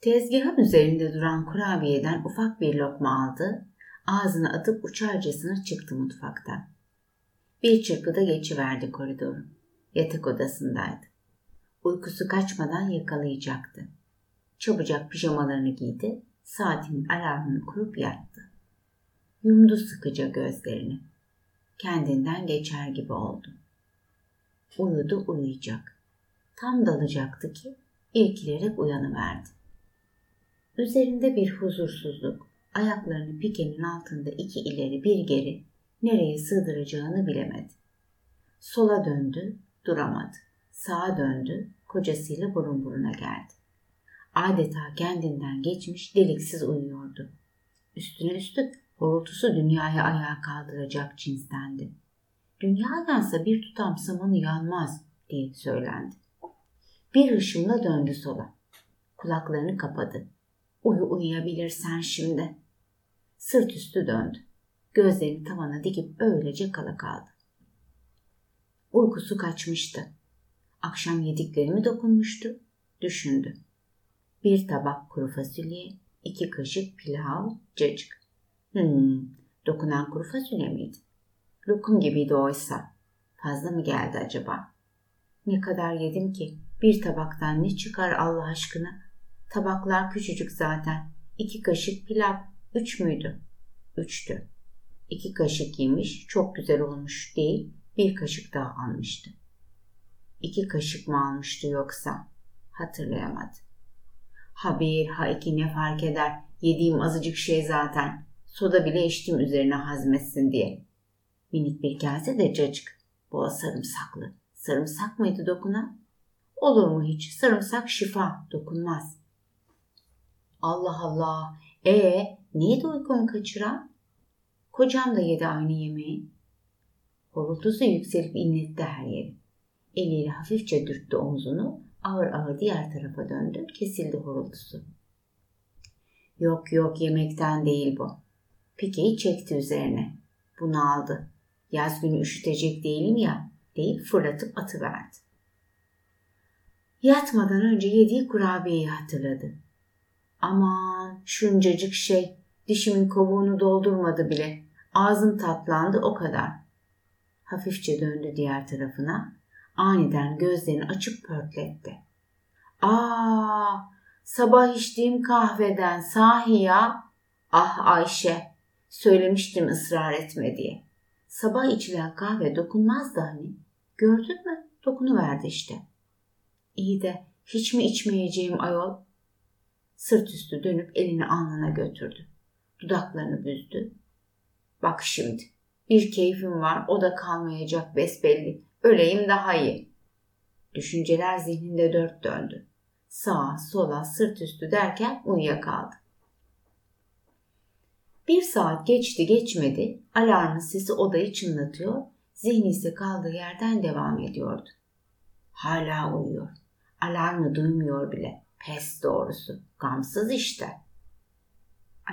Tezgahın üzerinde duran kurabiyeden ufak bir lokma aldı, ağzına atıp uçarcasına çıktı mutfaktan. Bir çırpıda geçiverdi koridoru. Yatak odasındaydı. Uykusu kaçmadan yakalayacaktı. Çabucak pijamalarını giydi, saatinin alarmını kurup yattı. Yumdu sıkıca gözlerini. Kendinden geçer gibi oldu. Uyudu uyuyacak. Tam dalacaktı ki irkilerek uyanıverdi. Üzerinde bir huzursuzluk, ayaklarını pikenin altında iki ileri bir geri nereye sığdıracağını bilemedi. Sola döndü, duramadı. Sağa döndü, kocasıyla burun buruna geldi. Adeta kendinden geçmiş deliksiz uyuyordu. Üstüne üstlük horultusu dünyaya ayağa kaldıracak cinstendi. Dünyadansa bir tutam samanı yanmaz diye söylendi. Bir hışımla döndü sola. Kulaklarını kapadı. Uyu uyuyabilirsen şimdi. Sırt üstü döndü. Gözlerini tavana dikip öylece kala kaldı. Uykusu kaçmıştı. Akşam yediklerimi dokunmuştu. Düşündü. Bir tabak kuru fasulye, iki kaşık pilav, cacık. Hmm, dokunan kuru fasulye miydi? Lokum gibiydi oysa. Fazla mı geldi acaba? Ne kadar yedim ki? Bir tabaktan ne çıkar Allah aşkına? Tabaklar küçücük zaten. İki kaşık pilav. Üç müydü? Üçtü. İki kaşık yemiş, çok güzel olmuş değil, bir kaşık daha almıştı. İki kaşık mı almıştı yoksa? Hatırlayamadı. Ha bir, ha iki ne fark eder. Yediğim azıcık şey zaten. Soda bile içtim üzerine hazmetsin diye. Minik bir kase de cacık. Boğa sarımsaklı. Sarımsak mıydı dokunan? Olur mu hiç? Sarımsak şifa. Dokunmaz. Allah Allah. E neydi uykumu kaçıran? Kocam da yedi aynı yemeği. Horultusu yükselip inletti her yeri. Eliyle hafifçe dürttü omzunu, ağır ağır diğer tarafa döndü, kesildi horultusu. Yok yok yemekten değil bu. Pikeyi çekti üzerine. Bunu aldı. Yaz günü üşütecek değilim ya deyip fırlatıp atıverdi. Yatmadan önce yediği kurabiyeyi hatırladı. Aman şuncacık şey dişimin kovuğunu doldurmadı bile. Ağzım tatlandı o kadar. Hafifçe döndü diğer tarafına. Aniden gözlerini açıp pörtletti. Aa, sabah içtiğim kahveden sahi ya. Ah Ayşe, söylemiştim ısrar etme diye. Sabah içilen kahve dokunmazdı hani. Gördün mü? Dokunuverdi işte. İyi de hiç mi içmeyeceğim ayol? Sırt üstü dönüp elini alnına götürdü. Dudaklarını büzdü. Bak şimdi bir keyfim var o da kalmayacak besbelli. Öleyim daha iyi. Düşünceler zihninde dört döndü. Sağa sola sırt üstü derken uyuyakaldı. Bir saat geçti geçmedi. Alarmın sesi odayı çınlatıyor. Zihni ise kaldığı yerden devam ediyordu. Hala uyuyor. Alarmı duymuyor bile. Pes doğrusu. Gamsız işte.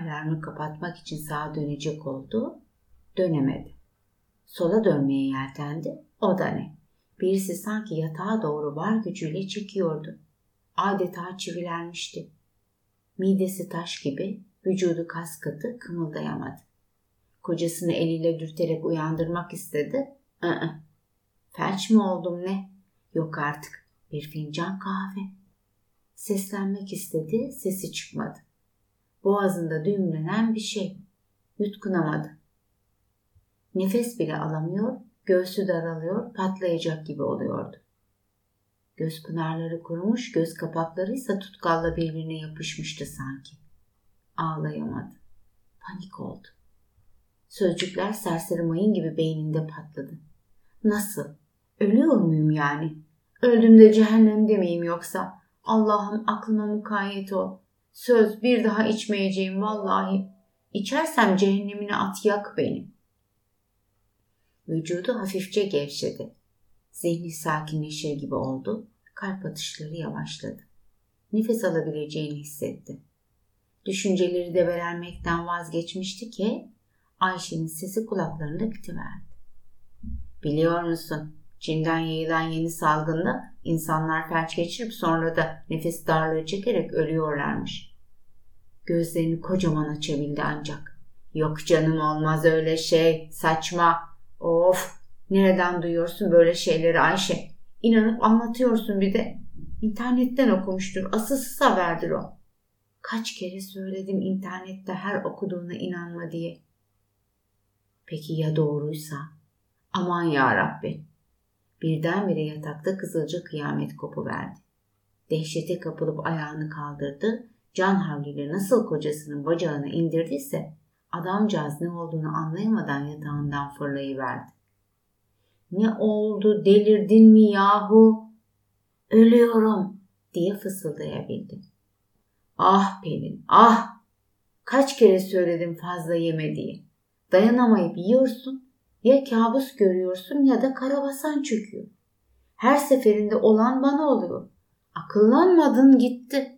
Alarmı kapatmak için sağa dönecek oldu. Dönemedi. Sola dönmeye yeltendi. O da ne? Birisi sanki yatağa doğru var gücüyle çekiyordu. Adeta çivilenmişti. Midesi taş gibi, vücudu kas katı kımıldayamadı. Kocasını eliyle dürterek uyandırmak istedi. I-ı. Felç mi oldum ne? Yok artık. Bir fincan kahve. Seslenmek istedi, sesi çıkmadı. Boğazında düğümlenen bir şey. Yutkunamadı. Nefes bile alamıyor, göğsü daralıyor, patlayacak gibi oluyordu. Göz pınarları kurumuş, göz kapakları ise tutkalla birbirine yapışmıştı sanki. Ağlayamadı. Panik oldu. Sözcükler serseri mayın gibi beyninde patladı. Nasıl? Ölüyor muyum yani? Öldüm de cehennemde miyim yoksa? Allah'ım aklıma mukayyet ol. Söz bir daha içmeyeceğim vallahi. İçersem cehennemine at yak beni. Vücudu hafifçe gevşedi. Zihni sakinleşir gibi oldu. Kalp atışları yavaşladı. Nefes alabileceğini hissetti. Düşünceleri de vermekten vazgeçmişti ki Ayşe'nin sesi kulaklarında bitiverdi. Biliyor musun? Çin'den yayılan yeni salgında insanlar felç geçirip sonra da nefes darlığı çekerek ölüyorlarmış. Gözlerini kocaman açabildi ancak. Yok canım olmaz öyle şey. Saçma. Of. Nereden duyuyorsun böyle şeyleri Ayşe? İnanıp anlatıyorsun bir de. İnternetten okumuştur. Asılsız haberdir o. Kaç kere söyledim internette her okuduğuna inanma diye. Peki ya doğruysa? Aman ya Rabbi. Birdenbire yatakta kızılca kıyamet kopu verdi. Dehşete kapılıp ayağını kaldırdı. Can havliyle nasıl kocasının bacağını indirdiyse adamcağız ne olduğunu anlayamadan yatağından fırlayıverdi. Ne oldu delirdin mi yahu? Ölüyorum diye fısıldayabildi. Ah Pelin ah kaç kere söyledim fazla yeme diye. Dayanamayıp yiyorsun ya kabus görüyorsun ya da karabasan çöküyor. Her seferinde olan bana oluyor. Akıllanmadın gitti.